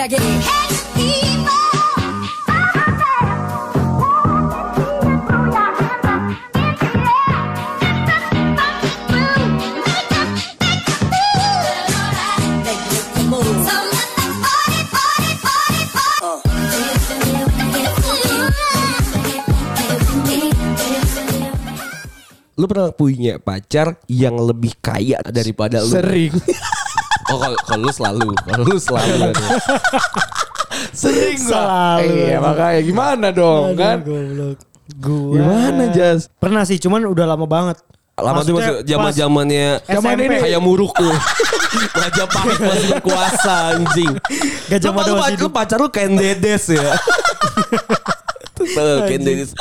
Check it. Lu pernah punya pacar yang lebih kaya daripada lu? Sering. Oh kalau kalau lu selalu, kalau lu selalu. Sering gua. Selalu. Iya makanya gimana dong Aduh, kan? goblok. Gua. Gimana Jas? Pernah sih, cuman udah lama banget. Lama tuh masih zaman zamannya Zaman ini. kayak muruk tuh. Majapahit masih berkuasa anjing. Gajah Mada masih lu hidup. pacar lu Ken Dedes ya. Tuh, Ken Dedes.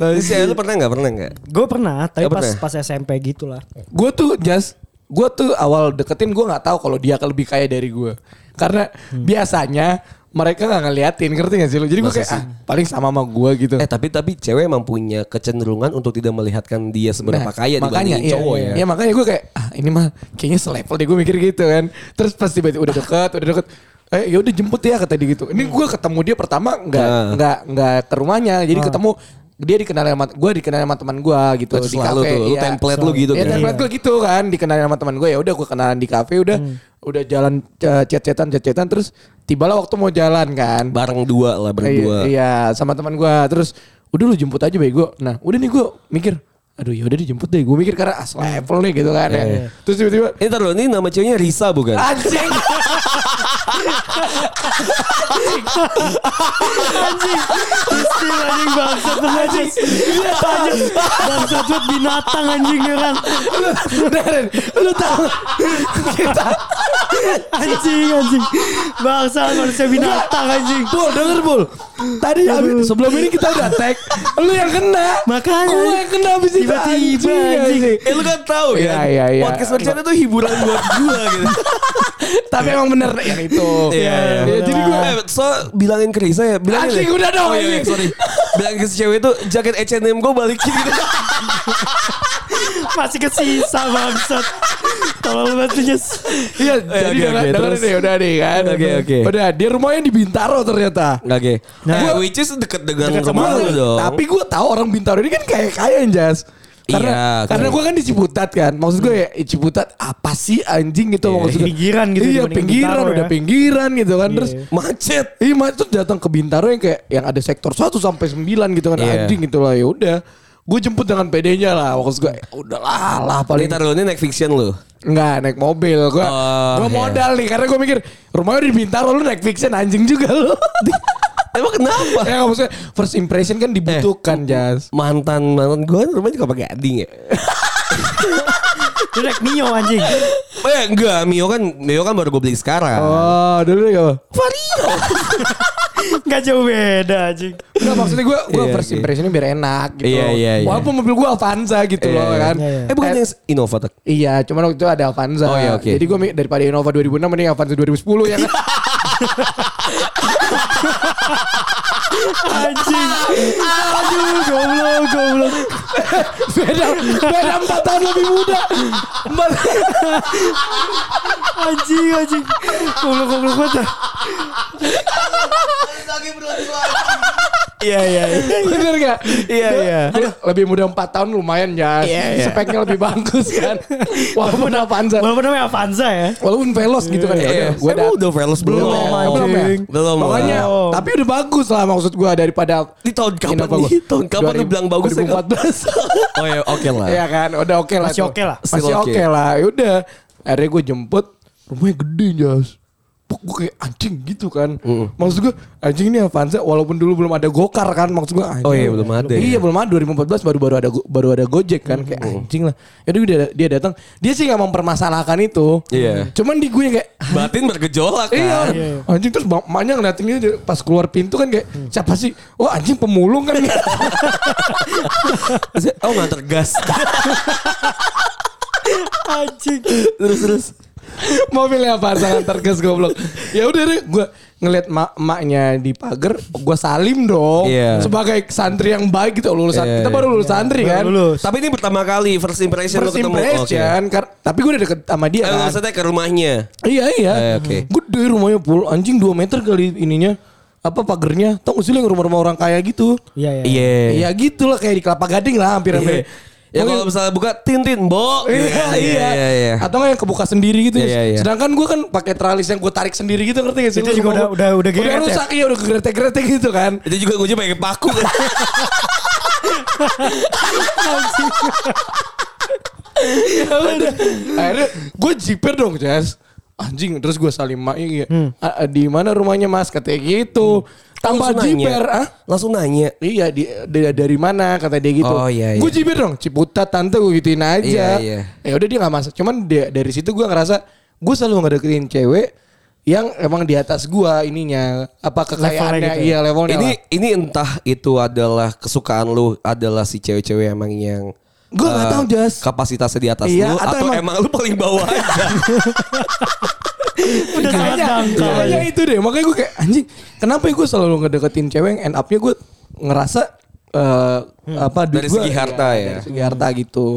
Terus ya, lu pernah nggak? Pernah nggak? Gue pernah, tapi pas pernah? pas SMP gitu lah. Gue tuh Jas, gue tuh awal deketin gue nggak tahu kalau dia lebih kaya dari gue. Karena Hmm. biasanya mereka nggak ngeliatin, ngerti gak sih lu? Jadi gue kayak ah, paling sama sama gue gitu. Eh tapi tapi cewek emang punya kecenderungan untuk tidak melihatkan dia seberapa Nah, kaya dibandingin iya, cowok iya. ya. Iya makanya gue kayak ah ini mah kayaknya selevel deh gue mikir gitu kan. Terus pas tiba-tiba udah deket, udah deket. Eh ya udah jemput ya kata dia gitu. Ini gue ketemu dia pertama nggak Nah. nggak nggak ke rumahnya. Jadi ketemu dia dikenal sama gue dikenal sama teman gue gitu Berarti di selalu kafe. tuh, lu iya. template lu gitu Iya kan. template gue gitu kan dikenalin sama teman gue ya udah gue kenalan di kafe udah udah jalan uh, chat-chatan chat-chatan terus tibalah waktu mau jalan kan. Bareng dua lah berdua. Iya, iya, sama teman gua. Terus udah lu jemput aja bego. Nah, udah nih gua mikir, aduh ya udah dijemput deh. Gua mikir karena as level nih gitu kan ya. Iya. Terus tiba-tiba Ini taruh ini nama ceweknya Risa bukan? anjing. Istilah anjing bangsat anjing. Anjing bangsat buat binatang anjing ya kan. Beneran, lu tahu kita Anjing anjing. Bangsat manusia binatang anjing. Bul, denger Bul. Tadi abis, sebelum ini kita udah tag. Lu yang kena. Makanya. Gua yang kena abis itu Tiba-tiba, anjing. Eh lu kan tahu Iya, ya. iya, iya. Podcast bercanda tuh hiburan buat gua gitu. Tapi emang bener yang itu. Iya, iya. Ya, jadi gua Eh, so bilangin ke Risa ya, bilangin. Anjing, ya. udah dong, Oh iya, iya, sorry. Bilangin ke si cewek itu jaket H&M gue balikin gitu. Masih kesisa bangsat. Tolol banget Jas. Iya, Eh, jadi oke, denger, oke, denger terus? nih udah nih kan. Oke, oke. Udah, dia rumahnya di Bintaro ternyata. Oke. Nah. Nah, which is deket dengan Deket rumah lu. dong. Tapi gue tahu orang Bintaro ini kan kayak kaya Jas. Karena, Iya, karena oke. gue kan di Ciputat kan. Maksud gue ya eh, Ciputat apa sih anjing gitu Iya. maksud gue. Pinggiran gitu Iya dibanding pinggiran udah ya. pinggiran gitu kan. Iya. Terus macet. Iya terus datang ke Bintaro yang kayak yang ada sektor 1 sampai 9 gitu kan Iya. anjing gitu lah ya udah. Gue jemput dengan PD-nya lah. Maksud gue ya udahlah lah paling Paling taruh ini naik fiction lu. Enggak naik mobil Gue Oh, gua iya. modal nih Karena gue mikir Rumahnya di Bintaro Lu naik fiction anjing juga lu Emang kenapa? Ya maksudnya First impression kan dibutuhkan Jas Mantan mantan gue rumahnya juga pakai gading ya. Naik Mio anjing. Eh enggak, Mio kan Mio kan baru gue beli sekarang. Oh dulu ya Vario. Gak jauh beda anjing. Enggak maksudnya gue gue Iya, first iya. impressionnya biar enak gitu Iya, iya, iya. Walaupun mobil gue Avanza gitu Iya, loh iya. kan Iya, iya. Eh bukan yang Innova tuh. Iya cuman waktu itu ada Avanza Oh, iya, oke. Jadi gue daripada Innova 2006 Mending Avanza 2010 ya kan Anjing. Aduh, goblok, goblok. Beda Beda 4 tahun lebih muda Empat- Anjing, anjing. Goblok, goblok banget. dah. Iya, iya, iya. Bener gak? Iya, iya. Lebih muda 4 tahun lumayan ya Iya, iya. Speknya lebih bagus kan Walaupun Avanza Walaupun namanya Avanza ya. Walaupun Velos gitu kan ya Gue Gue udah Velos belum. Belum, Belum, belum ya? Belum. Makanya Belum. Tapi udah bagus lah maksud gue Daripada Di tahun kapan nih? gua. Tahun kapan lu bilang bagus ya? 2014 Oh ya oke lah. Iya kan udah oke lah Masih oke lah. Masih oke oke. lah Yaudah Akhirnya gue jemput Rumahnya gede jas Gue kayak anjing gitu kan Maksud gue Anjing ini Avanza Walaupun dulu belum ada Gokar kan Maksud gue anjing, Oh iya, belum ada Iya ya. belum ada 2014 baru baru ada baru ada Gojek kan Kayak anjing lah Yaudah dia, dia datang Dia sih gak mempermasalahkan itu Iya. Cuman di gue kayak Batin bergejolak kan. Iya, anjing terus emaknya ngeliatin dia pas keluar pintu kan kayak siapa sih? Oh anjing pemulung kan? Oh nganter gas. Anjing. terus terus. Mobilnya pasangan terkes goblok. Ya udah deh gue ngeliat mak emaknya di pagar, gue salim dong. Iya. Sebagai santri yang baik gitu lulusan. Iya, kita baru lulus santri kan. Lulus. Tapi ini pertama kali first impression First lu ketemu. impression, kar- tapi gue udah deket sama dia Eh, kan. maksudnya ke rumahnya. Iya iya. Eh, oke. Gede rumahnya pul anjing 2 meter kali ininya. Apa pagernya? Tau gak sih rumah-rumah orang kaya gitu? Iya, iya. Iya. Iya gitu lah kayak di Kelapa Gading lah hampir-hampir. Ya kalau misalnya buka tintin, Bo. Iya, iya, iya, iya. Atau nggak yang kebuka sendiri gitu. Iya, iya. Sedangkan gue kan pakai tralis yang gue tarik sendiri gitu ngerti gak sih? Itu juga udah- gua- udah- udah udah geret ya? rusak iya udah gegretek-gretek gitu kan. Itu juga gue pakai paku. Ya udah. Akhirnya gue jiper dong Jas. Anjing terus gue salim mak iya. "Ah, ah, di mana rumahnya Mas katanya gitu. Tambah Langsung nanya. jiper ah. Langsung nanya. Iya di, dari, dari mana kata dia gitu. Oh, iya, iya. Gue jiper dong Ciputat tante gue gituin aja. Iya, iya. Ya udah dia nggak masuk. Cuman dia, dari situ gue ngerasa gue selalu ngedeketin cewek yang emang di atas gua ininya apa kekayaannya gitu ya? iya levelnya Ini lah. ini entah itu adalah kesukaan lu adalah si cewek-cewek emang yang Gua nggak eh, tahu, Jas. Kapasitasnya di atas Iya, lu atau atau, emang- emang, lu paling bawah aja. Udah sangat Kayaknya dangkal kayaknya itu deh makanya gue kayak anjing kenapa ya gue selalu ngedeketin cewek yang end up-nya gue ngerasa eh, apa duit Dari gua- segi harta iya, ya. dari segi harta gitu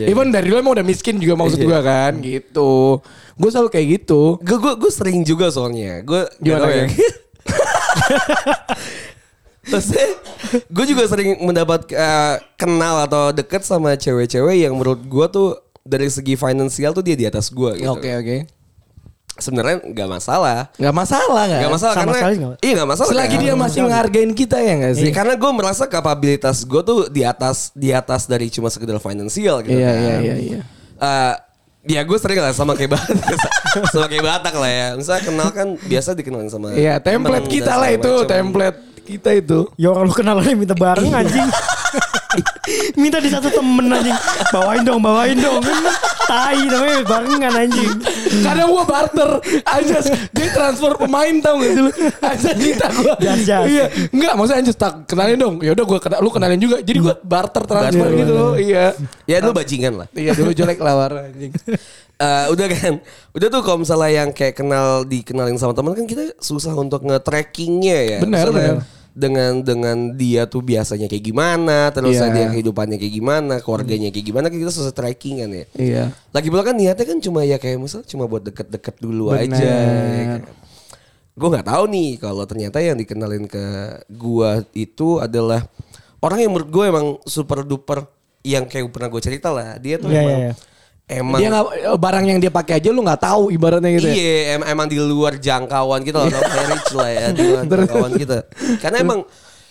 Iya, even dari lu emang udah miskin juga maksud Iya. gue kan gitu gue selalu kayak gitu Gue gue gue sering juga soalnya. Gue Gimana, ya. Terus gue juga sering mendapat eh, kenal atau deket sama cewek-cewek yang menurut gue tuh dari segi finansial tuh dia di atas gue gitu. oke oke Sebenarnya nggak masalah. nggak masalah kan Nggak masalah Sama karena sekali nggak- iya nggak masalah. selagi kan? dia masih menghargain kita ya nggak sih Ya, karena gue merasa kapabilitas gue tuh di atas di atas dari cuma sekedar finansial gitu iya kan. iya iya iya Eh, ya gue sering lah sama kayak Batak sama kayak Batak lah ya. Misalnya kenal kan biasa dikenalin sama iya template kita lah itu template kita itu Ya orang lu kenal aja minta bareng anjing. minta di satu temen anjing. Bawain dong, bawain dong. Tai namanya barengan anjing. Kadang gua barter Anjas Dia transfer pemain tau gak sih lu Anjas minta Jas, jas. Iya Enggak maksudnya Anjas tak kenalin dong Yaudah gua kena, lu kenalin juga Jadi gua barter transfer Barter. gitu loh Iya Ya lu bajingan lah. Iya dulu jelek lawar anjing Eh, udah kan, udah tuh kalau misalnya yang kayak kenal dikenalin sama teman kan kita susah untuk nge-trackingnya ya. Benar, Misalnya benar. Dengan dengan dia tuh biasanya kayak gimana, terus Iya. dia kehidupannya kayak gimana, keluarganya kayak gimana, kan kita susah tracking kan ya. Iya Lagi pula kan niatnya kan cuma ya kayak misal cuma buat deket-deket dulu Benar. aja. Ya? Gue nggak tahu nih kalau ternyata yang dikenalin ke gua itu adalah orang yang menurut gue emang super duper yang kayak pernah gue cerita lah. Dia tuh Iya, emang iya, iya. Emang. Dia gak, barang yang dia pakai aja lu gak tahu ibaratnya gitu ya? Iya, em- emang di luar jangkauan kita lah, namanya rich lah ya, di luar jangkauan kita. Karena emang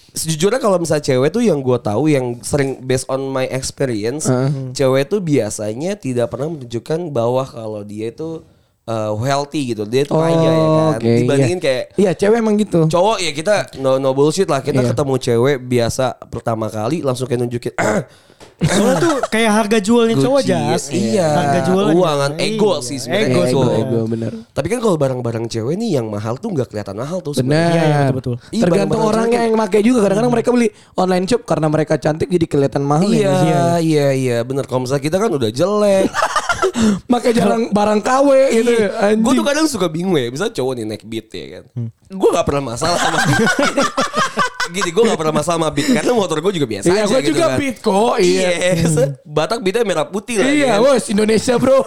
sejujurnya kalau misalnya cewek tuh yang gue tahu yang sering based on my experience, cewek tuh biasanya tidak pernah menunjukkan bahwa kalau dia itu uh, healthy gitu, dia tuh kaya ya kan. oke, Dibandingin iya. kayak Iya cewek emang gitu. cowok ya kita no, no bullshit lah. Kita Iya. ketemu cewek biasa pertama kali langsung kayak nunjukin Soalnya tuh kayak harga jualnya cowok jas. iya. Harga jualnya. Uang kan, ego Iya, sih sebenarnya, Ego, Ego, ego. ego, bener tapi kan kalau barang-barang cewek nih yang mahal tuh nggak kelihatan mahal tuh sebenarnya. Benar. Iya, iya, betul-betul. Iya, Tergantung barang-barang orangnya cewek. yang pakai juga. Kadang-kadang mereka beli online shop karena mereka cantik jadi kelihatan mahal. Iya, ya. iya, iya, bener. Kalau misalnya kita kan udah jelek. Pakai jarang barang KW gitu. Gue Anjing. tuh kadang suka bingung ya. Misalnya cowok nih naik beat ya kan. Gue gak pernah masalah sama Gini, gue gak pernah masalah sama beat. Karena motor gue juga biasa Iya, aja gue gitu juga kan. beat kok. Iya. Iya, Batak beatnya merah putih lah. Iya, kan. bos Indonesia bro.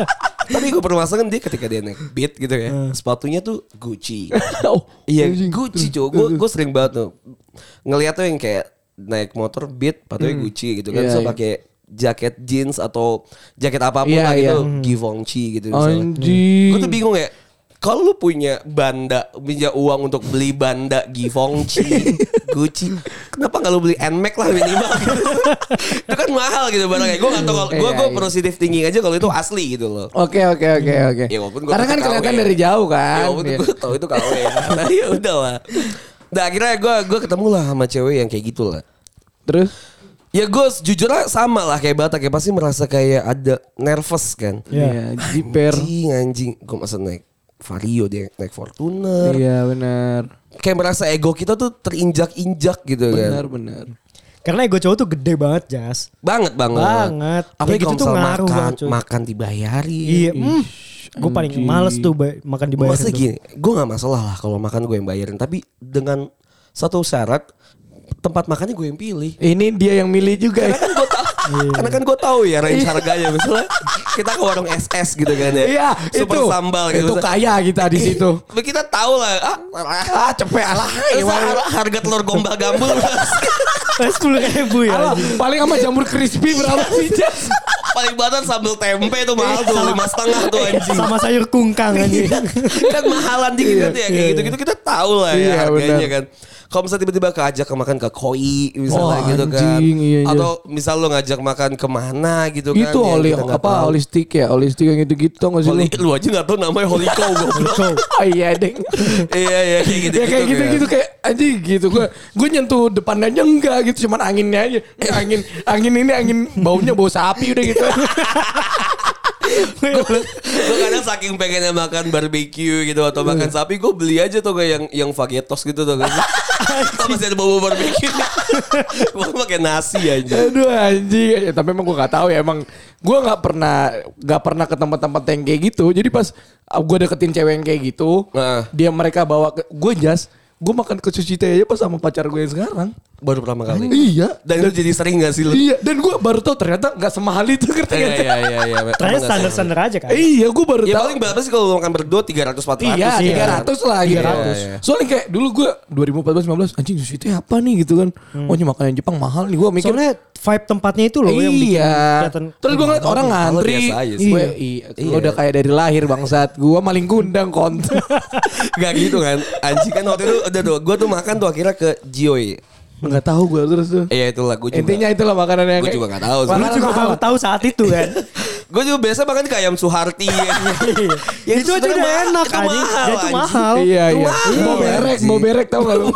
Tapi gue permasalahan dia ketika dia naik beat gitu ya. Sepatunya tuh Gucci. oh, Iya anjing. Gucci cuy Gue gue sering banget tuh ngeliat tuh yang kayak naik motor beat patutnya Gucci gitu kan. Iya, so iya. pakai jaket jeans atau jaket apa pun Iya, lah gitu iya. Givenchy gitu misalnya. Anjing. Gue tuh bingung ya. Kalau lu punya banda, punya uang untuk beli banda Givenchy, Gucci, kenapa nggak lu beli Nmax lah minimal gitu? itu kan mahal gitu barangnya. Gue nggak tahu kalau gue Iya, gue iya. positive thinking aja kalau itu asli gitu loh. Oke oke oke oke. Ya, walaupun gua Karena kan kelihatan KW. dari jauh Ya kan. waktu Iya. gue tau itu KW Nah ya udah lah Nah akhirnya gue gue ketemu lah sama cewek yang kayak gitu lah Terus Ya gue jujur lah sama lah kayak Batak ya Pasti merasa kayak ada nervous kan iya jiper. Anjing anjing Gue masa naik Vario dia naik Fortuner Iya benar. Kayak merasa ego kita tuh terinjak-injak gitu kan Benar benar. Karena ego cowok tuh gede banget, Jas. Banget banget. Banget. Apalagi gitu tuh ngaruh makan, banget, makan dibayari. Iya. Mm. Gue paling males tuh ba- makan di Maksudnya gini, gue gak masalah lah kalau makan gue yang bayarin. Tapi dengan satu syarat, tempat makannya gue yang pilih. Ini dia yang milih juga ya. Kan gue tahu, karena kan gue tahu ya range harganya. Misalnya kita ke warung SS gitu kan ya. Iya, Super itu. sambal gitu. Itu kaya kita di situ. Kita tahu lah. Ah, Ah, cepet alah. Masa harga telur gombal gambul Sepuluh ribu ya. Alah, paling sama jamur crispy berapa sih, Jas? paling banget sambal tempe tuh mahal tuh lima setengah tuh anjing. Sama sayur kungkang anjing. kan mahalan dikit kan ya kayak gitu-gitu kita tahu lah Iya, ya harganya kan. Kalau misalnya tiba-tiba keajak ke makan ke koi misalnya Oh, gitu kan. anjing, iya, iya. Atau misal lo ngajak makan ke mana gitu kan. Itu yang oli nggak apa tahu. holistik ya, holistik yang gitu-gitu nggak sih lu? Aja gak tahu namanya Holy Cow goblok. Oh iya deng. Iya iya kayak gitu. ya kayak gitu-gitu kayak anjing gitu gue gue nyentuh depannya aja enggak gitu cuman anginnya aja Eh, angin angin ini angin baunya bau sapi udah gitu Gue kadang saking pengennya makan barbeque gitu atau makan Iya. sapi gue beli aja tuh kayak yang yang fagetos gitu tuh kan. Masih ada bau barbeque. gue pakai nasi aja. aduh anjing ya, tapi emang gue nggak tahu ya emang gue nggak pernah nggak pernah ke tempat-tempat yang kayak gitu jadi pas gue deketin cewek yang kayak gitu Nah. dia mereka bawa ke gue jas gue makan ke sushi teh aja pas sama pacar gue yang sekarang Baru pertama kali. iya Dan itu jadi sering gak sih lu? iya dan gue baru tahu ternyata nggak semahal itu ngerti Iya iya iya iya. Ternyata nggak standar-standar aja kan. iya gue baru Ya paling berapa sih kalau lu makan berdua 300 400 Iya, sih tiga kan? ratus lah gitu. 300. Iya, iya. Soalnya kayak dulu gue 2014 15 anjing sushi itu apa nih gitu kan. Hmm. Oh, ini makanan Jepang mahal nih gue mikir. Soalnya vibe tempatnya itu loh yang bikin iya. kelihatan Terus gue ngeliat orang ngantri. Gue, iya. Lo udah kayak dari lahir bangsat. Gue maling kundang konten. Gak gitu kan. Anjing kan waktu itu udah tuh. Gue tuh makan tuh akhirnya ke Jioi. Enggak tahu gue terus tuh. Iya itulah gue juga. Intinya itulah makanan yang Gue kayak- juga gak tahu Makanan juga baru tahu saat itu kan. Gue juga biasa makan ke ayam Suharti. ya, itu aja udah enak itu anjing. mahal, Ya itu mahal. Iya Itu iya. mahal, Mau berek, mau berek tau gak lu?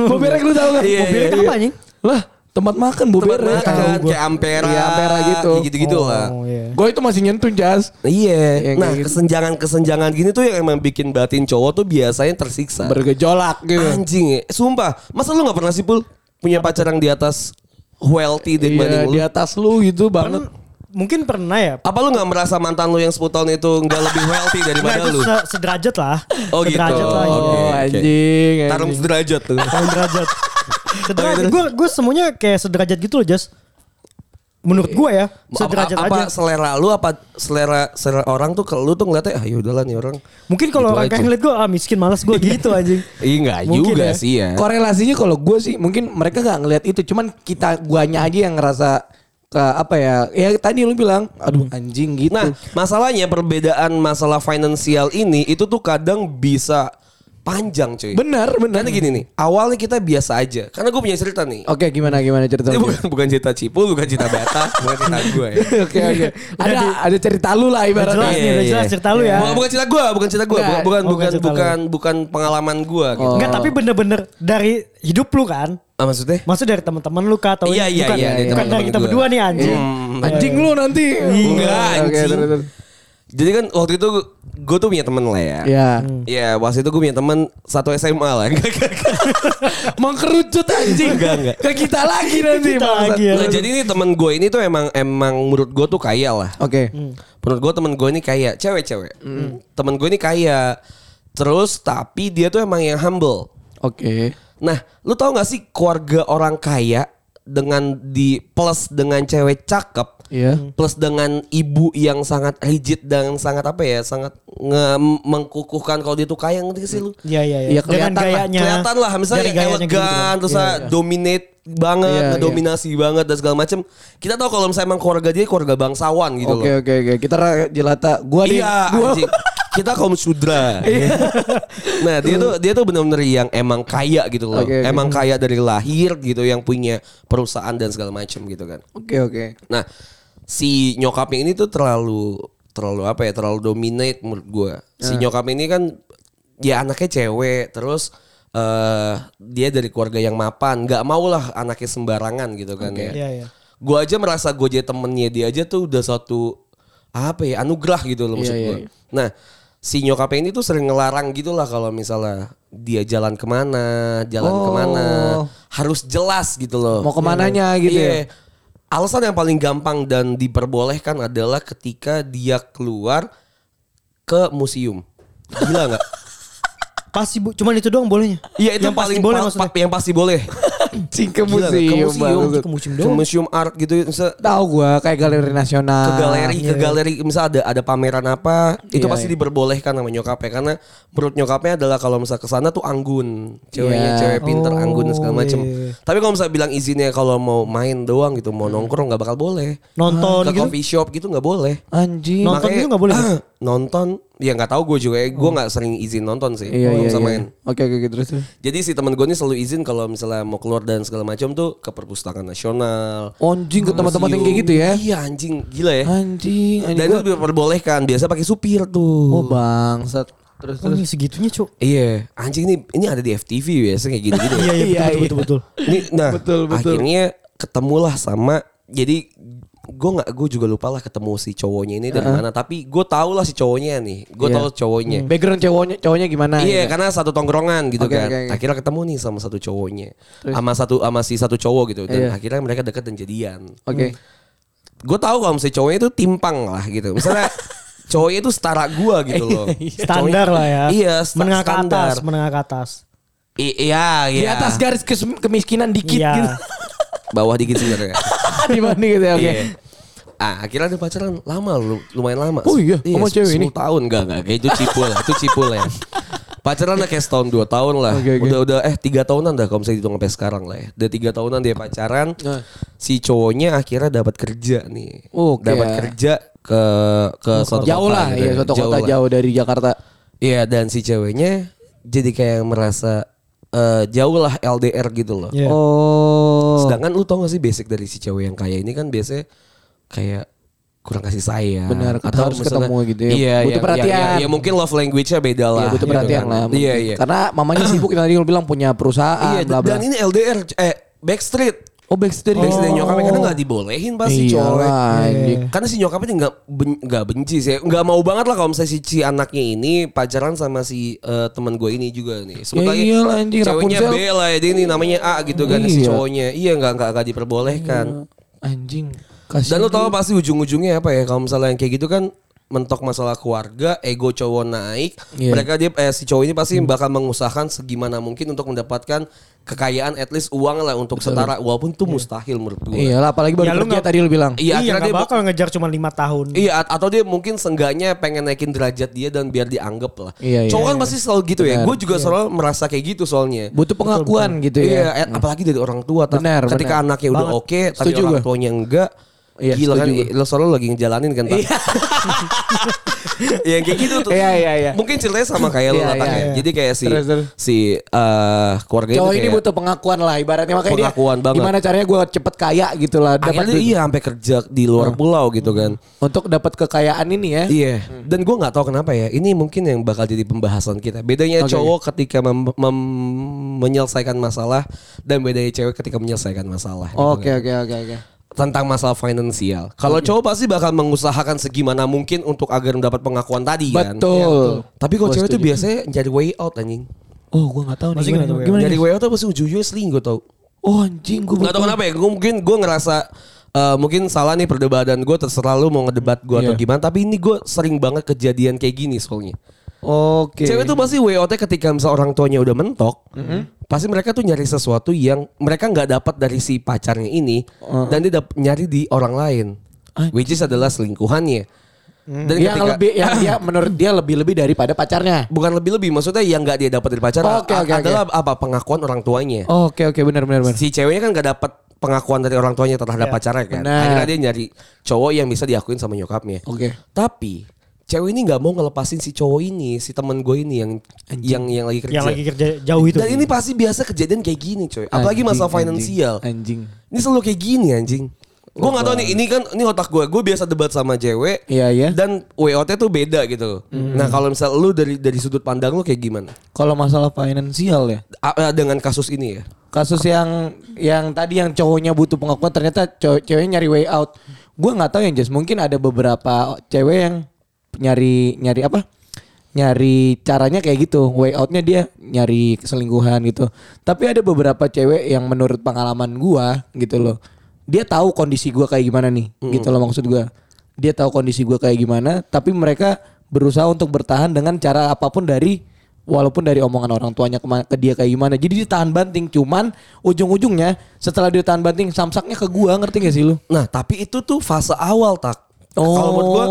mau berek lu tau gak? Iya, Mobil iya, apa anjing? Lah tempat makan mau Tempat berek. makan kayak Ampera. Iya, Ampera gitu. Gitu-gitu lah. Oh iya. Gue itu masih nyentuh jas. Iya. Yang Nah gitu. kesenjangan-kesenjangan gini tuh yang emang bikin batin cowok tuh biasanya tersiksa. Bergejolak gitu. Anjing ya. Sumpah. Masa lu gak pernah sih Pul punya pacar yang di atas wealthy dibanding Iya, lu? di atas lu gitu banget. Mungkin pernah ya. Apa lu gak merasa mantan lu yang 10 tahun itu gak lebih wealthy Nah, daripada itu lu? se- sederajat lah. Oh, gitu. Sederajat lah. Oke, iya. Oh oke. anjing. Taruh anjing. sederajat tuh. Tahun derajat. Sederajat. Gue gue semuanya kayak sederajat gitu loh, Jas. Menurut gue ya, sederajat apa, apa aja. selera lu apa selera selera orang tuh kalau lu tuh ngeliatnya ah yaudahlah nih orang. Mungkin kalau Gitu orang kayak ngeliat gue, ah miskin malas gue gitu anjing. Iya enggak Mungkin juga ya. sih ya. Korelasinya kalau gue sih mungkin mereka nggak ngelihat itu, cuman kita guanya aja yang ngerasa ke apa ya? Ya tadi lu bilang, aduh anjing gitu. Nah, masalahnya perbedaan masalah finansial ini itu tuh kadang bisa panjang cuy. benar, benar. Karena gini nih, awalnya kita biasa aja. Karena gue punya cerita nih. Oke, gimana gimana cerita Ini bukan bukan cerita Cipul, bukan cerita Bata, bukan cerita gue ya. Oke oke. Ada ada cerita lu lah ibaratnya. jelas nih, udah jelas cerita lu ya. Bukan, bukan cerita gue, bukan cerita gue, Enggak. bukan bukan Oh, bukan bukan bukan, bukan pengalaman gue gitu. Enggak, tapi bener-bener dari hidup lu kan. Ah, maksudnya? Maksud dari teman-teman lu kah atau Iya, iya, bukan, iya, dari bukan dari kita berdua nih anjing. Hmm. Anjing lu nanti. Enggak, Oke, anjing. Jadi kan waktu itu gue tuh punya temen lah ya. Ya. Iya, waktu itu gue punya temen satu SMA lah. Mengkerucut anjing. Enggak, enggak. Ke kita lagi nanti. Kita lagi ya. Nah, jadi ini temen gue ini tuh emang emang menurut gue tuh kaya lah. Oke. Menurut gue temen gue ini kaya, cewek-cewek. Temen gue ini kaya. Terus tapi dia tuh emang yang humble. Oke. Nah, lu tau gak sih keluarga orang kaya dengan di plus dengan cewek cakep, Iya. plus dengan ibu yang sangat rigid dan sangat apa ya, sangat nge- mengkukuhkan kalau dia tuh kaya ngerti sih lu? Iya, iya, Iya, iya. Dengan kelihatan lah. gayanya. Kelihatan lah misalnya elegan, gitu kan. terus Iya, ah, iya. dominate banget, Iya, ngedominasi banget dan segala macem. Kita tahu kalau misalnya emang keluarga dia keluarga bangsawan gitu Oke loh. oke oke. Kita ra- jelata. Gua di Iya, gua anjing. Kita kaum sudra. Iya. nah, dia tuh dia tuh benar-benar yang emang kaya gitu loh. Oke, oke. Emang kaya dari lahir gitu yang punya perusahaan dan segala macam gitu kan. Oke oke. Nah, si nyokapnya ini tuh terlalu terlalu apa ya? Terlalu dominate menurut gua. Si nyokap ini kan ya anaknya cewek, terus eh dia dari keluarga yang mapan, nggak mau lah anaknya sembarangan gitu kan ya. Iya, iya. Gua aja merasa gue jadi temennya dia aja tuh udah satu apa ya anugerah gitu loh maksud Iya, iya, gua. iya. Nah si nyokapnya ini tuh sering ngelarang gitu lah kalau misalnya dia jalan ke mana, jalan Oh. ke mana, harus jelas gitu loh. Mau ke mananya gitu ya? Alasan yang paling gampang dan diperbolehkan adalah ketika dia keluar ke museum. Gila nggak? Pasti bu, cuman itu doang bolehnya. Iya itu yang paling boleh pa- maksudnya. yang pasti boleh. Cing ke Gila museum, ke museum. Ke museum art gitu. Misal, Tahu gua kayak galeri nasional. ke galeri iya, ke galeri misal ada ada pameran apa itu Iya, pasti iya. diperbolehkan sama nyokapnya karena menurut nyokapnya adalah kalau misal ke sana tuh anggun ceweknya Iya. cewek pinter Oh, anggun segala macem iya. tapi kalau misal bilang izinnya kalau mau main doang gitu mau nongkrong nggak bakal boleh Nonton ke gitu. coffee shop gitu nggak boleh Anjing. Nonton Makanya- gitu nggak boleh? nonton ya nggak tahu gue juga gue nggak sering izin nonton sih Iya kalau iya. iya. main Oke oke oke, terus terus. jadi si teman gue ini selalu izin kalau misalnya mau keluar dan segala macam tuh ke perpustakaan nasional Anjing ke tempat-tempat yang kayak gitu ya. iya anjing gila ya Anjing, anjing. dan gua- itu diperbolehkan biasa pakai supir tuh Oh bangsat. Terus Oh, terus. ini segitunya cuk. Iya, anjing ini ini ada di FTV biasa kayak gini-gini. Iya iya Iya, betul, iya. betul betul betul. Ini nah, Betul, betul. akhirnya ketemulah sama jadi gue nggak gue juga lupa lah ketemu si cowoknya ini dari mana tapi gue tau lah si cowoknya nih gue Iya. tahu cowoknya Background cowoknya cowoknya gimana? iya gitu? karena satu tongkrongan gitu Oke, kan oke, oke. akhirnya ketemu nih sama satu cowoknya sama satu sama si satu cowok gitu dan Iya. akhirnya mereka deket dan jadian Oke. gue tahu kalau misalnya cowoknya itu timpang lah gitu misalnya cowoknya itu setara gue gitu loh Standar lah ya. iya sta- Menengah ke standar. atas, menengah ke atas. I- iya Di iya atas garis kes- kemiskinan dikit Iya. gitu. bawah dikit sebenarnya Di mana gitu ya? Oke. Iya. Ah, akhirnya dia pacaran lama lu, lumayan lama. Oh iya, sama cewek ini? 10 tahun enggak enggak kayak itu cipul itu cipul ya. Pacaran lah kayak setahun dua tahun lah. Oke, oke. Udah udah eh tiga tahunan dah kalau misalnya dihitung sampai sekarang lah ya. Udah tiga tahunan dia pacaran. Nah. Si cowoknya akhirnya dapat kerja nih. Oke. Dapat kerja ke ke suatu Jauh kota lah, gitu iya ya. suatu kota lah. jauh dari Jakarta. Iya dan si ceweknya jadi kayak merasa eh, jauh lah LDR gitu loh. Iya. Oh. Sedangkan lu tau gak sih basic dari si cewek yang kaya ini kan biasanya kayak kurang kasih sayang Benar, atau harus misalnya- ketemu gitu ya. Iya, Butuh iya, perhatian. iya, iya, ya mungkin love language-nya beda lah. Iya butuh gitu perhatian kan. lah. Iya, iya. Karena mamanya sibuk tadi lu bilang punya perusahaan. Iya, bla bla. dan ini LDR eh backstreet. Oh backstreet. Backstreet nyokapnya karena gak dibolehin pasti Iya cowok. lah, anjing. Karena si nyokapnya nggak ben- nggak benci sih, nggak mau banget lah kalau misalnya si, si anaknya ini pacaran sama si eh, teman gue ini juga nih. Sebut Ya aja iyalah, anjing, ceweknya Rapunzel. B lah ya, dia ini namanya A gitu kan si Iya. cowoknya. Iya nggak nggak nggak diperbolehkan. Anjing. Dan lu tau pasti ujung-ujungnya apa ya kalau misalnya yang kayak gitu kan mentok masalah keluarga, ego cowok naik, Iya. mereka dia eh, si cowok ini pasti bakal mengusahakan segimana mungkin untuk mendapatkan kekayaan at least uang lah untuk setara walaupun itu mustahil menurut gue. Iya lah apalagi baru Ya, lu kerja nggak- tadi lu bilang. Iya, Iya, dia bakal ngejar cuma lima tahun. Iya at- atau dia mungkin seenggaknya pengen naikin derajat dia dan biar dianggap lah. Iya, iya, Cowok kan iya. pasti selalu gitu ya. Gue juga selalu merasa kayak gitu soalnya. Butuh pengakuan gitu Iya, ya. eh, apalagi dari orang tua. Benar, Ketika benar. anaknya udah oke, tapi Setuju orang tuanya enggak. Iya, Gila kan, setuju lo selalu lagi ngejalanin kan. Tak? ya kayak gitu tuh. Iya, iya, iya. Mungkin ceritanya sama kayak lo Iya, lah Tak, iya, ya. iya. Jadi kayak si Terus, terus. si eh, keluarga Cowok itu ini butuh pengakuan lah ibaratnya makanya Pengakuan dia banget. gimana caranya gue cepet kaya gitu lah dapat Akhirnya iya sampai kerja di luar pulau gitu kan. untuk dapat kekayaan ini ya. Iya. Dan gue nggak tahu kenapa ya. Ini mungkin yang bakal jadi pembahasan kita. Bedanya Oke, cowok ketika mem- mem- menyelesaikan masalah dan bedanya cewek ketika menyelesaikan masalah. gitu Oke kan. oke oke oke. Tentang masalah finansial. Kalau cowok pasti bakal mengusahakan segimana mungkin untuk agar mendapat pengakuan tadi kan. Betul. Tapi kalau Gua cewek itu biasanya nyari way out anjing. Oh gue nggak tahu nih gimana, tahu ya? gimana, Nyari nih? way out pasti ujung-ujungnya selingkuh tau. Oh anjing gue Gak tau kenapa ya. Gue mungkin gue ngerasa eh, mungkin salah nih perdebatan gue terserah lu mau ngedebat gue atau Iya. gimana. Tapi ini gue sering banget kejadian kayak gini soalnya. Oke. Cewek tuh pasti WOT ketika misal orang tuanya udah mentok, Mm-hmm. pasti mereka tuh nyari sesuatu yang mereka nggak dapat dari si pacarnya ini, Uh. dan dia dap- nyari di orang lain, which is adalah selingkuhannya. Dan yang ketika- lebih yang dia menurut dia lebih lebih daripada pacarnya. bukan lebih-lebih, maksudnya yang nggak dia dapat dari pacar Oke, a- oke, oke. adalah apa pengakuan orang tuanya. Oke oke benar benar benar. Si ceweknya kan nggak dapat pengakuan dari orang tuanya terhadap Iya, pacarnya kan. benar. Akhirnya dia nyari cowok yang bisa diakuin sama nyokapnya. Oke. Tapi cewek ini nggak mau ngelepasin si cowok ini, si temen gue ini yang yang yang lagi kerja. Yang lagi kerja jauh itu. Dan ini pasti biasa kejadian kayak gini coy. Apalagi Anjing, masalah anjing, finansial. Anjing. Ini selalu kayak gini anjing. Gue gak tahu nih, ini kan ini otak gue. Gue biasa debat sama cewek. Iya, iya. Dan WOT tuh beda gitu. Nah kalau misal lu dari dari sudut pandang lu kayak gimana? Kalau masalah finansial ya. A- eh, dengan kasus ini ya. Kasus yang yang tadi yang cowoknya butuh pengakuan ternyata cowok ceweknya nyari way out. Gue nggak tahu yang jelas mungkin ada beberapa cewek yang nyari nyari apa? nyari caranya kayak gitu way outnya dia nyari keselingkuhan gitu. Tapi ada beberapa cewek yang menurut pengalaman gua gitu loh dia tahu kondisi gua kayak gimana nih gitu loh maksud gua. Dia tahu kondisi gua kayak gimana tapi mereka berusaha untuk bertahan dengan cara apa pun dari walaupun dari omongan orang tuanya kema- ke dia kayak gimana. Jadi dia tahan banting cuman ujung-ujungnya setelah dia tahan banting samsaknya ke gua ngerti gak sih lu? Nah, tapi itu tuh fase awal tak. Kalau menurut gua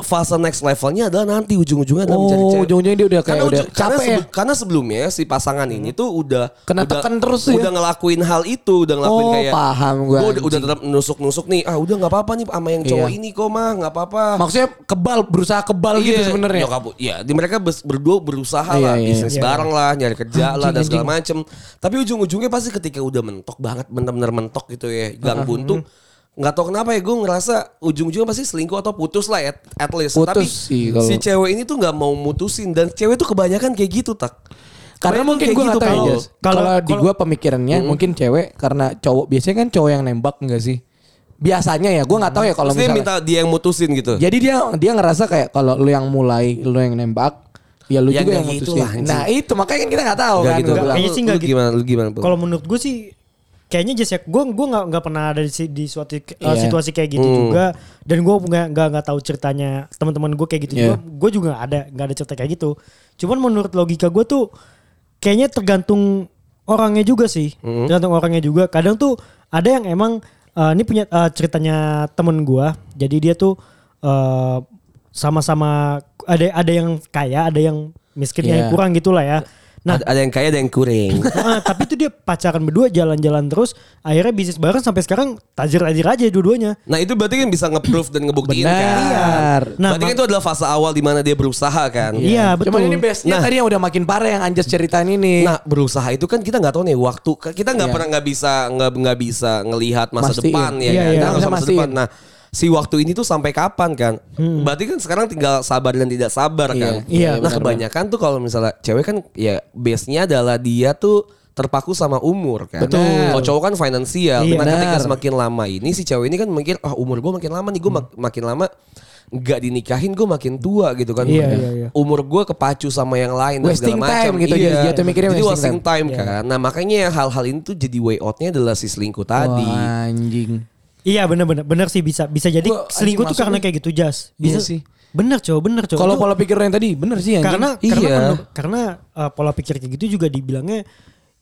fase next levelnya adalah nanti ujung-ujungnya adalah mencari Oh, cewek. ujung-ujungnya dia udah kayak karena, udah ujung- karena, capek ya. sebelum- karena sebelumnya si pasangan ini tuh udah Kena udah, tekan terus ya. udah ngelakuin hal itu, udah ngelakuin Oh, kayak paham gua, gua udah, udah anjing. tetap nusuk-nusuk nih. Ah, udah nggak apa-apa nih sama yang cowok Iya. ini kok mah, nggak apa-apa. Maksudnya kebal, berusaha kebal gitu Iya, sebenarnya. nyokap, iya, di mereka berdua berusaha Iya, lah, iya. bisnis Iya. bareng lah, nyari kerja lah dan Anjing, segala macem. Tapi ujung-ujungnya pasti ketika udah mentok banget, bener-bener mentok gitu ya, gang buntu. Nggak tahu kenapa ya, gue ngerasa ujung-ujungnya pasti selingkuh atau putus lah at, at least. Putus Tapi sih kalau- si cewek ini tuh nggak mau mutusin dan cewek tuh kebanyakan kayak gitu tak. Karena Kebanyakan mungkin gue gitu, gak ya. Kalau Kalau- di gue pemikirannya mungkin cewek karena cowok biasanya kan cowok yang nembak enggak sih? Biasanya ya, gue nggak tahu ya kalau misalnya. minta dia yang mutusin gitu. Jadi dia dia ngerasa kayak kalau lu yang mulai, lu yang nembak, ya lu Ya juga yang gitu mutusin. lah, anjing. nah itu makanya kan kita nggak tahu Nggak kan. gitu. bilang. Kayaknya sih gitu. Gimana? Lu gimana? Kalau menurut gue sih kayaknya Jess ya gue gue nggak nggak pernah ada di, si- di suatu uh, Iya. situasi kayak gitu Hmm. juga dan gue nggak nggak nggak tahu ceritanya teman-teman gue kayak gitu Iya. juga gue juga nggak ada nggak ada cerita kayak gitu cuman menurut logika gue tuh kayaknya tergantung orangnya juga sih Hmm. tergantung orangnya juga kadang tuh ada yang emang uh, ini punya uh, ceritanya temen gue jadi dia tuh uh, sama-sama ada ada yang kaya ada yang miskin Iya. yang kurang gitulah ya nah ada, yang kaya, ada yang kuring. Ah, tapi itu dia pacaran berdua jalan-jalan terus akhirnya bisnis bareng sampai sekarang tajir-tajir aja dua-duanya. Nah itu berarti kan bisa nge-proof dan ngebuktiin kan. Benar. Nah, berarti kan itu adalah fase awal di mana dia berusaha kan. Iya, betul. Cuman ini bestnya Nah. tadi yang udah makin parah yang Anjas ceritain ini. Nah berusaha itu kan kita nggak tahu nih waktu kita nggak Iya. pernah nggak bisa nggak nggak bisa ngelihat masa Mastiin. depan ya Iya, kan? iya. Kita bisa masa mastiin. depan. Nah si waktu ini tuh sampai kapan kan? Berarti kan sekarang tinggal sabar dan tidak sabar Iya, kan? iya, Nah benar, kebanyakan tuh kalau misalnya cewek kan ya base-nya adalah dia tuh terpaku sama umur kan. Betul. Kalau cowok kan finansial. Iya. Nah ketika semakin lama ini si cewek ini kan mikir ah umur gue makin lama nih gue makin lama nggak dinikahin gue makin tua gitu kan. Iya, iya, iya. Umur gue kepacu sama yang lain dan Wasting segala macam. time gitu, Iya. jadi jatuh mikirnya Jadi wasting time, kan. Nah makanya hal-hal ini tuh jadi way outnya adalah si selingkuh tadi. Wah, anjing. Iya benar-benar benar sih bisa bisa jadi Gua selingkuh tuh karena kayak gitu jas. Bisa Iya sih. Bener cowok, bener cowok. Kalau pola pikir yang tadi bener sih anjing. karena Iya. karena karena uh, pola pikir kayak gitu juga dibilangnya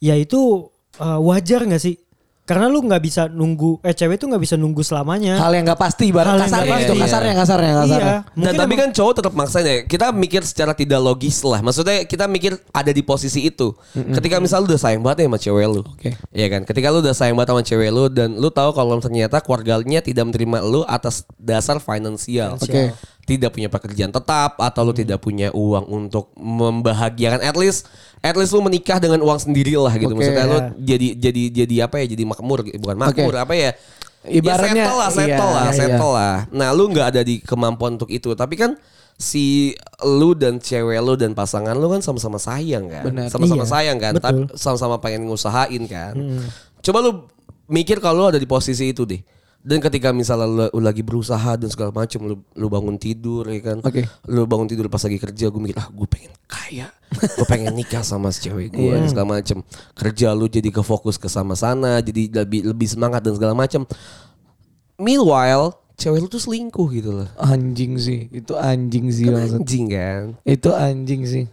ya itu uh, wajar nggak sih? Karena lu nggak bisa nunggu eh cewek tuh nggak bisa nunggu selamanya. hal yang gak pasti Hal barang yang kasarnya nggak gitu pasti. kasarnya kasarnya iya. kasarnya. Dan Mungkin tapi kan cowok tetap maksain ya. Kita mikir secara tidak logis lah. Maksudnya kita mikir ada di posisi itu. Ketika misal lu udah sayang banget ya sama cewek lu. Oke. Iya kan? Ketika lu udah sayang banget sama cewek lu dan lu tahu kalau ternyata keluarganya tidak menerima lu atas dasar finansial. Oke. Tidak punya pekerjaan tetap atau lu tidak punya uang untuk membahagiakan at least at least lu menikah dengan uang sendiri lah gitu. Oke. Maksudnya lu Ya. jadi jadi jadi apa ya? Jadi makmur bukan makmur apa ya? Ibaratnya, ya settle lah, settle iya, lah, iya, settle lah. Nah, lu nggak ada di kemampuan untuk itu, tapi kan si lu dan cewek lu dan pasangan lu kan sama-sama sayang kan, sama-sama Iya, sayang kan, betul. tapi sama-sama pengen ngusahain kan. Coba lu mikir kalau lu ada di posisi itu deh. Dan ketika misalnya lu, lu lagi berusaha dan segala macam, lu, lu bangun tidur ya kan, Oke. lu bangun tidur pas lagi kerja, gue mikir ah gue pengen kaya, gue pengen nikah sama si cewek gue Iya. dan segala macam. Kerja lu jadi ke fokus ke sama sana, jadi lebih lebih semangat dan segala macam. Meanwhile, cewek lu tuh selingkuh gitu loh. Anjing sih, itu anjing sih Kan maksud. anjing kan? Itu anjing sih.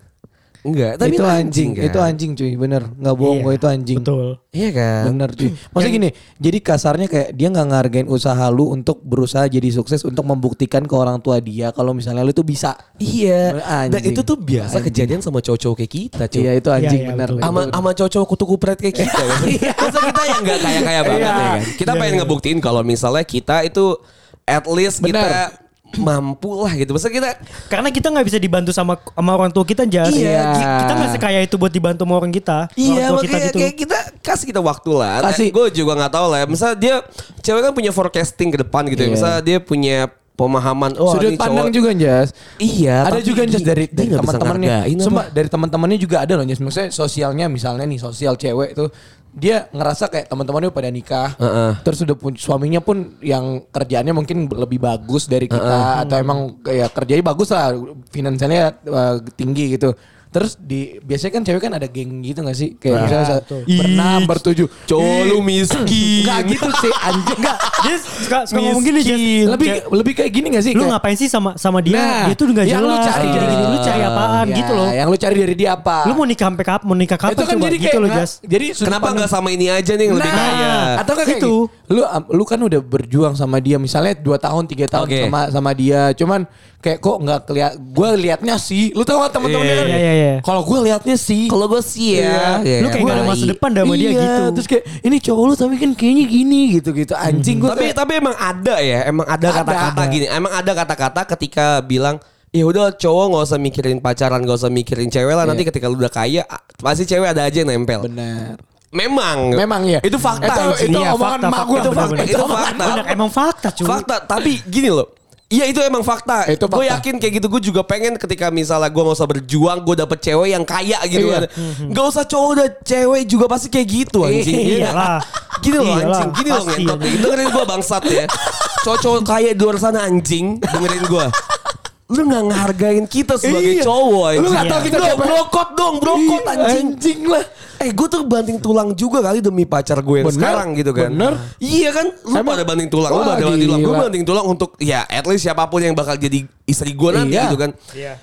Enggak, tapi itu anjing, anjing, kan? itu anjing cuy, bener. Nggak bohong Iya, kok itu anjing. Betul. Iya kan? Bener cuy. Maksudnya gini, jadi kasarnya kayak dia nggak ngehargain usaha lu untuk berusaha jadi sukses untuk membuktikan ke orang tua dia kalau misalnya lu tuh bisa. Iya. Dan Anjing. itu tuh biasa kejadian sama cowok-cowok kayak kita, cuy. Iya itu anjing Iya, iya, bener. sama sama cowok-cowok kutu kupret kayak kita ya. Masa kita yang nggak kaya-kaya banget ya kan. Kita Iya, pengen iya. ngebuktiin kalau misalnya kita itu at least Benar. kita mampu lah gitu. Masa kita Karena kita nggak bisa dibantu sama sama orang tua kita jas. Iya. Ki- Kita nggak sekaya itu buat dibantu sama orang kita. Iya orang tua kita gitu. kayak kita kasih kita waktu lah. Kasih. Gue juga nggak tahu lah. Misalnya dia cewek kan punya forecasting ke depan gitu ya. Iya. Misalnya dia punya pemahaman oh Sudut pandang cowok- juga Jas. Iya, ada tapi juga Jas dari, dari teman-temannya. Sumpah dari teman-temannya juga ada loh Jas. Maksudnya sosialnya misalnya nih sosial cewek tuh dia ngerasa kayak teman-temannya udah pada nikah. Heeh. Terus udah pun suaminya pun yang kerjaannya mungkin lebih bagus dari kita atau emang kayak kerjanya bagus lah, finansialnya uh, tinggi gitu. Terus di biasanya kan cewek kan ada geng gitu gak sih? Kayak misalnya sa- betul. berenam, Ih, bertujuh. cowok lu Ih, miskin. Enggak gitu sih anjing. Enggak. Dia suka, suka ngomong gini Jas. Lebih Kayak, lebih kayak gini gak sih? lu Kayak- ngapain sih sama sama dia? Nah, dia tuh nggak yang jelas. lu cari gini, dari gini. Lu cari apaan Ya, gitu loh. Yang lu cari dari dia apa? Lu mau nikah sampai kapan? Mau nikah kapan itu kan coba? jadi gitu kayak loh Jas. Jadi Kenapa nggak sama ini aja nih yang lebih Nah, kaya? Atau kayak Itu. gitu. Lu lu kan udah berjuang sama dia misalnya 2 tahun 3 tahun sama sama dia. Cuman kayak kok nggak keliat gue liatnya sih. Lu tahu kan teman-temannya kan? Iya, iya, iya. Kalau gue liatnya sih. Kalau gue sih ya, Iya. Lu kayak nggak ada masa depan sama dia Iya, gitu. Terus kayak ini cowok lu tapi kan kayaknya gini gitu-gitu. Anjing gue tapi tapi emang ada ya, emang ada kata-kata gini. Emang ada kata-kata ketika bilang ya udah cowok nggak usah mikirin pacaran, nggak usah mikirin cewek lah. Nanti ketika lu udah kaya, pasti cewek ada aja yang nempel. benar. Memang. Memang ya. Itu fakta. Itu, itu Iya, omongan fakta, mak fakta, gue benar, fakta. Itu fakta. Emang fakta cuy. Fakta, tapi gini loh. Iya itu emang fakta. Itu Gue fakta. yakin kayak gitu. Gue juga pengen ketika misalnya gue gak usah berjuang, gue dapet cewek yang kaya gitu Iya. kan. Gak usah cowok udah cewek juga pasti kayak gitu anjing. Iya lah. Gini loh Iyalah, anjing, gini loh ngentot. Dengerin gue bangsat ya. Cowok-cowok kaya di luar sana anjing, dengerin gue. Lu gak ngehargain kita sebagai Iya. cowok anjing. Lu nggak tahu kita Bro, siapa. brokot dong, brokot Iya, anjing. anjing lah. Eh gue tuh banting tulang juga kali demi pacar gue yang Bener, sekarang gitu kan. bener. Iya kan, lu Emang- pada banting tulang, lu pada banting tulang, gue banting tulang untuk ya at least siapa pun yang bakal jadi istri gue nanti Iya. gitu kan. Iya.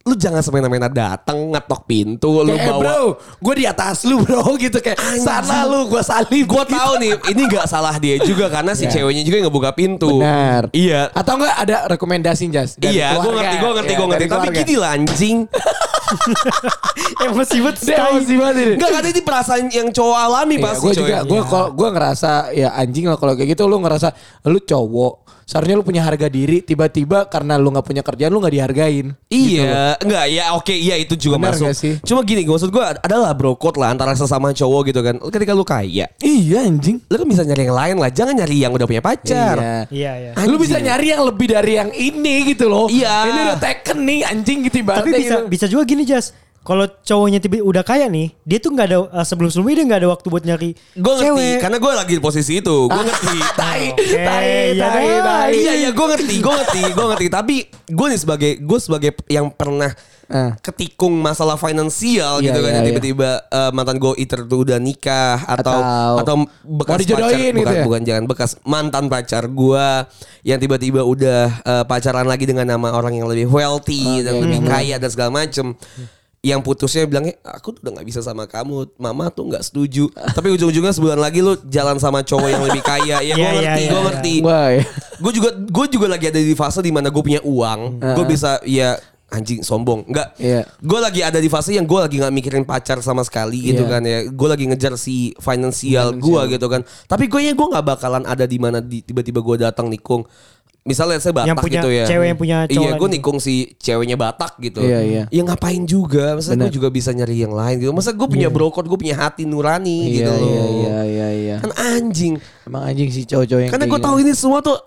Lu jangan semena-mena datang ngetok pintu, lu Kayak, eh, bawa. bro, gue di atas lu bro gitu kayak sana lu gue salib. Gue tahu nih, ini gak salah dia juga karena si Iya. ceweknya juga yang ngebuka pintu. Benar. Iya. Atau enggak ada rekomendasi Jas? Iya, gue ngerti, gue ngerti, Iya, gue ngerti. Tapi gini lah anjing. Emosi banget. Dia emosi banget ini. Enggak kan ini perasaan yang cowok alami Iya, pasti gue juga gue kalau gue ngerasa ya anjing lah kalau kayak gitu lu ngerasa lu cowok seharusnya lu punya harga diri tiba-tiba karena lu nggak punya kerjaan lu nggak dihargain Gitu. Iya, enggak ya oke iya itu juga Benar masuk. nggak sih? Cuma gini, maksud gue adalah brokot lah antara sesama cowok gitu kan. Ketika lu kaya, iya anjing lu kan bisa nyari yang lain lah. Jangan nyari yang udah punya pacar. Iya. Iya, iya. Lu bisa nyari yang lebih dari yang ini gitu loh. Iya. Ini udah taken nih anjing gitu ibaratnya Tapi bisa gitu. bisa juga gini Jas. Kalau cowoknya tiba udah kaya nih, dia tuh nggak ada uh, sebelum-sebelumnya dia nggak ada waktu buat nyari Gue ngerti, cewek. karena gue lagi di posisi itu. Gue ngerti. Tai, Oke, tai, iya tai, deh. tai. Iya iya gue ngerti, gue ngerti, gue ngerti. Tapi gue nih sebagai gue sebagai yang pernah Eh. ketikung masalah finansial Iya, gitu kan, iya, iya. tiba-tiba eh, mantan gue itu tuh udah nikah atau Atau atau bekas pacar, gitu bukan ya? bukan jangan bekas mantan pacar gue yang tiba-tiba udah eh, pacaran lagi dengan nama orang yang lebih wealthy dan lebih kaya dan segala macem. Yang putusnya bilangnya aku tuh udah nggak bisa sama kamu, mama tuh nggak setuju. Tapi ujung-ujungnya sebulan lagi lu jalan sama cowok yang lebih kaya. Ya gue Iya, iya, ngerti, iya, gue iya. ngerti ya. gue juga gue juga lagi ada di fase di mana gue punya uang gue bisa ya anjing sombong. Enggak Iya. gue lagi ada di fase yang gue lagi nggak mikirin pacar sama sekali gitu Iya. kan ya. Gue lagi ngejar si finansial gue gitu kan. Tapi gue ya gue nggak bakalan ada di mana tiba-tiba gue datang nikung. Misalnya saya Batak Yang punya- gitu ya. cewek yang punya cowok iya gue nikung si ceweknya Batak gitu. Iya, iya. ya ngapain juga? Masa gue juga bisa nyari yang lain gitu. Masa gue punya brokot gue punya hati nurani gitu Iya, loh. iya, iya, iya, iya. kan anjing. Emang anjing sih cowok-cowok yang karena gue tahu ini semua tuh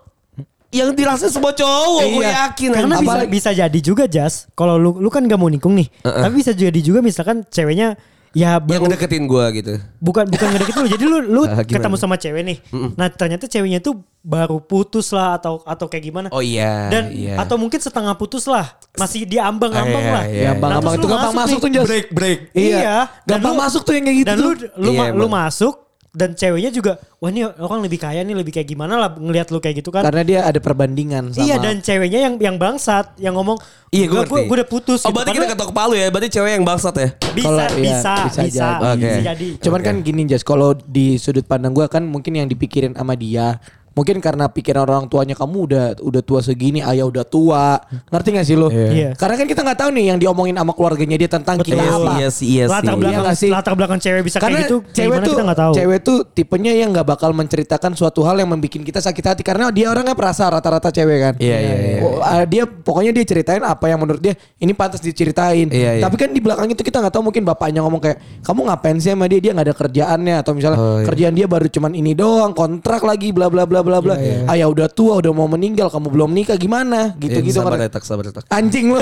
yang dirasain semua cowok gue Iya. yakin Karena bisa bisa jadi juga Jas. Kalau lu lu kan gak mau nikung nih. Tapi bisa jadi juga misalkan ceweknya ya yang baru ngedeketin gue gitu bukan bukan ngedeket lu. Jadi lu lu gimana? ketemu sama cewek nih. Nah, ternyata ceweknya tuh baru putus lah atau atau kayak gimana. oh iya Dan iya. atau mungkin setengah putus lah. Masih diambang-ambang Ah, iya, lah. iya. Gampang-gampang Nah, itu gampang masuk nih. tuh break break Iya. Iya. Dan Gampang lu- masuk tuh yang kayak gitu Dan lu lu, Iya, ma- lu masuk dan ceweknya juga wah ini orang lebih kaya nih lebih kayak gimana lah ngelihat lu kayak gitu kan. Karena dia ada perbandingan sama Iya dan ceweknya yang yang bangsat yang ngomong iya gue "Enggak, ngerti gue udah putus oh gitu." berarti kita Padahal ketok palu ya berarti cewek yang bangsat ya bisa, Kalau- iya, bisa bisa bisa jadi. Oke. bisa jadi Cuman Oke. kan gini Jas, kalau di sudut pandang gua kan mungkin yang dipikirin sama dia Mungkin karena pikiran orang tuanya kamu udah udah tua segini, ayah udah tua. Ngerti gak sih lo? Iya. Karena kan kita nggak tahu nih yang diomongin sama keluarganya dia tentang Betul. kita apa. iya sih iya latar sih belakang Iya nggak sih? latar belakang cewek bisa Karena kayak gitu kayak cewek gimana tuh kita tahu cewek tuh tipenya yang nggak bakal menceritakan suatu hal yang membuat kita sakit hati karena dia orangnya perasa rata-rata cewek kan. Iya, iya, iya. Oh, ah, dia pokoknya dia ceritain apa yang menurut dia ini pantas diceritain. Iya, iya. Tapi kan di belakang itu kita nggak tahu mungkin bapaknya ngomong kayak kamu ngapain sih sama dia dia nggak ada kerjaannya atau misalnya Oh, iya. kerjaan dia baru cuman ini doang kontrak lagi bla bla bla bla bla. Iya, iya. Ah ya udah tua, udah mau meninggal, kamu belum nikah gimana? Gitu-gitu sabar kan. ya, sabar ya, tak. Anjing lu.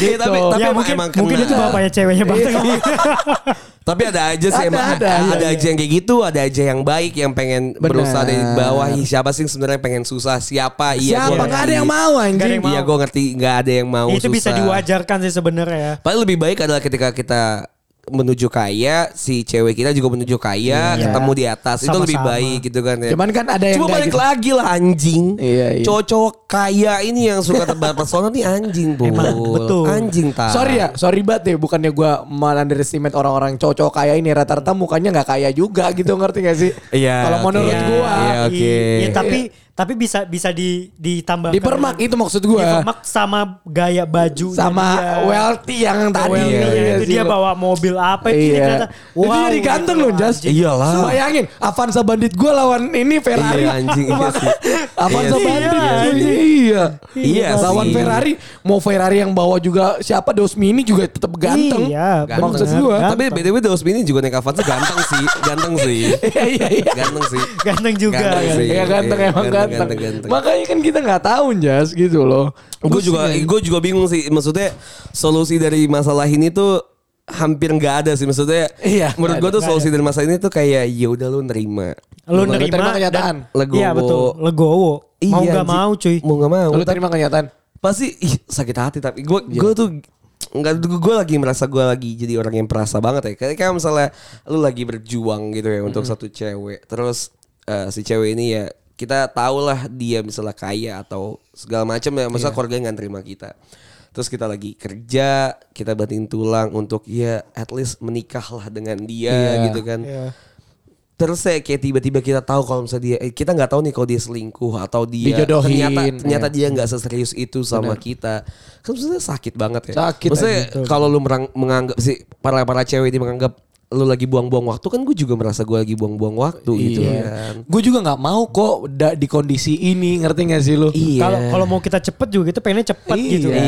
Iya, tapi Gitu. tapi ya emang, mungkin emang mungkin itu bapaknya ceweknya banget. Tapi ada aja sih Ada, emang ada, ada, iya, ada iya. aja yang kayak gitu, ada aja yang baik yang pengen Benar. berusaha dari bawah. Siapa sih yang sebenarnya pengen susah? Siapa? Iya, Siapa gua nggak ada yang mau anjing. Iya, gue ngerti nggak ada yang mau itu bisa susah. diwajarkan sih sebenarnya ya. Paling lebih baik adalah ketika kita menuju kaya, si cewek kita juga menuju kaya, Iya. ketemu di atas. itu lebih baik gitu kan ya. Cuman kan ada yang Cuma balik gitu. lagi lah anjing. Iya, iya. Cowok-cowok kaya ini yang suka tebar pesona nih anjing, Bu. Emang, betul. Anjing tak. Sorry ya, sorry banget ya bukannya gua underestimate orang-orang cowok-cowok kaya ini rata-rata mukanya nggak kaya juga gitu ngerti gak sih? Iya, Kalau oke. menurut Iya, gua Iya, oke. iya, tapi tapi bisa bisa di ditambahkan dipermak itu maksud gua. dipermak sama gaya baju Sama wealthy yang tadi. Wealthy, Iya, itu sih dia lo. bawa mobil apa itu Iya. ternyata itu jadi gitu ganteng loh, loh Jas. Iyalah. Bayangin Avanza Bandit gue lawan ini Ferrari. Iya, anjing, iya sih. Avanza Iya Bandit. iya, anjing. Iya. Iya Lawan sih. Ferrari. Mau Ferrari yang bawa juga siapa Dos Mini juga tetap ganteng. Iya, Maksud bener, gua. ganteng. Tapi BTW Dos Mini juga naik Avanza ganteng sih, ganteng sih. Iya iya iya. Ganteng sih. Ganteng juga. Ganteng sih. Iya ganteng Iya, emang ganteng, ganteng. Makanya kan kita nggak tahu Jas gitu loh. Gue juga gue juga bingung sih maksudnya solusi dari masalah ini tuh hampir nggak ada sih maksudnya. Iya, Menurut gue tuh ada. solusi dari masalah ini tuh kayak ya udah lu nerima. Lu Lu nerima terima kenyataan. dan- Legowo. Iya betul, legowo. mau Iya, nggak anjing. mau cuy. Mau nggak mau. Lu terima kenyataan. Pasti ih, sakit hati tapi gue Iya. gue tuh nggak gue lagi merasa gue lagi jadi orang yang perasa banget ya kayak kayak misalnya lu lagi berjuang gitu ya untuk satu cewek terus eh, si cewek ini ya kita tahu lah dia misalnya kaya atau segala macam ya masa keluarga nggak terima kita terus kita lagi kerja kita batin tulang untuk ya at least menikah lah dengan dia Iya. gitu kan Iya. terus saya kayak tiba-tiba kita tahu kalau misalnya dia eh, kita nggak tahu nih kalau dia selingkuh atau dia Dijodohin, ternyata ternyata ya. dia nggak seserius itu sama kita kan maksudnya sakit banget ya Sakit, maksudnya kalau lu merang- menganggap si para para cewek ini menganggap lu lagi buang-buang waktu kan gue juga merasa gue lagi buang-buang waktu gitu kan Gue juga nggak mau kok da- di kondisi ini ngerti gak sih lu? iya Kalau kalau mau kita cepet juga kita pengennya cepet Iya. gitu. iya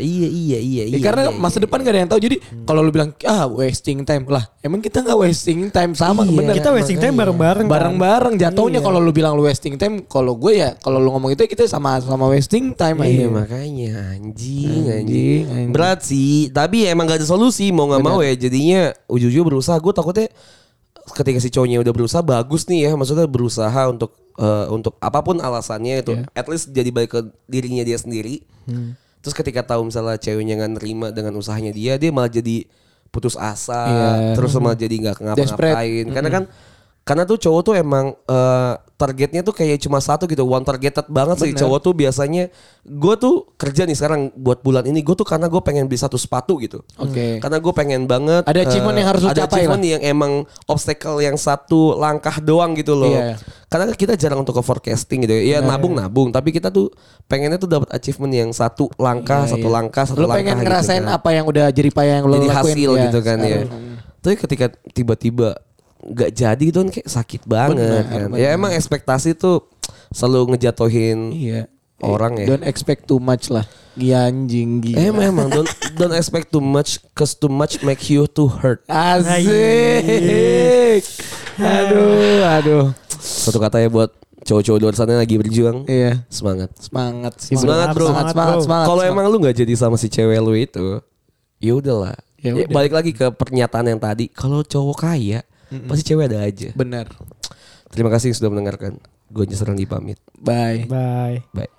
iya iya iya Ya, iya karena iya, masa iya. depan gak ada yang tahu. Jadi kalau lu bilang ah wasting time lah, emang kita nggak wasting time sama Iya. bener. Kita wasting time bareng-bareng. kan. bareng-bareng jatuhnya Iya. kalau lu bilang lu wasting time, kalau gue ya kalau lu ngomong itu ya kita sama sama wasting time Iya aja. makanya anjing, Anjing, anjing anjing. berat sih tapi emang gak ada solusi mau nggak mau ya jadinya ujung-ujung berusaha gue takutnya ketika si cowoknya udah berusaha bagus nih ya maksudnya berusaha untuk eh, untuk apa pun alasannya itu Iya. at least jadi balik ke dirinya dia sendiri Hmm. terus ketika tahu misalnya ceweknya nggak nerima dengan usahanya dia dia malah jadi putus asa Iya. terus malah jadi nggak ngapa-ngapain karena kan karena tuh cowok tuh emang eh, targetnya tuh kayak cuma satu gitu one targeted banget sih cowok tuh biasanya gue tuh kerja nih sekarang buat bulan ini gue tuh karena gue pengen beli satu sepatu gitu Oke. karena gue pengen banget Ada achievement eh, yang harus lu ada achievement yang emang obstacle yang satu langkah doang gitu loh Iya. karena kita jarang untuk ke forecasting gitu ya nabung nabung tapi kita tuh pengennya tuh dapat achievement yang satu langkah Iya, satu iya. langkah satu Lu langkah pengen gitu ngerasain kan apa yang udah jadi payah yang lu jadi lakuin hasil ya, gitu kan ya. sekarang. Tapi ketika tiba-tiba nggak jadi gitu kan kayak sakit banget Benar, kan. Ya emang ekspektasi tuh selalu ngejatuhin Iya. orang ya. Don't expect too much lah. Gila anjing gila. Emang emang don't, don't expect too much cause too much make you too hurt. Asik. aduh, aduh. Satu kata ya buat cowok-cowok luar sana lagi berjuang. Iya. Semangat. Semangat sih. Semangat, bro. Semangat, semangat, semangat. Kalau semangat. emang lu nggak jadi sama si cewek lu itu, ya udahlah. Ya Ya, udah. balik lagi ke pernyataan yang tadi. Kalau cowok kaya, pasti cewek ada aja. benar. Terima kasih sudah mendengarkan. Gue Nyesran dipamit. Bye. Bye. Bye.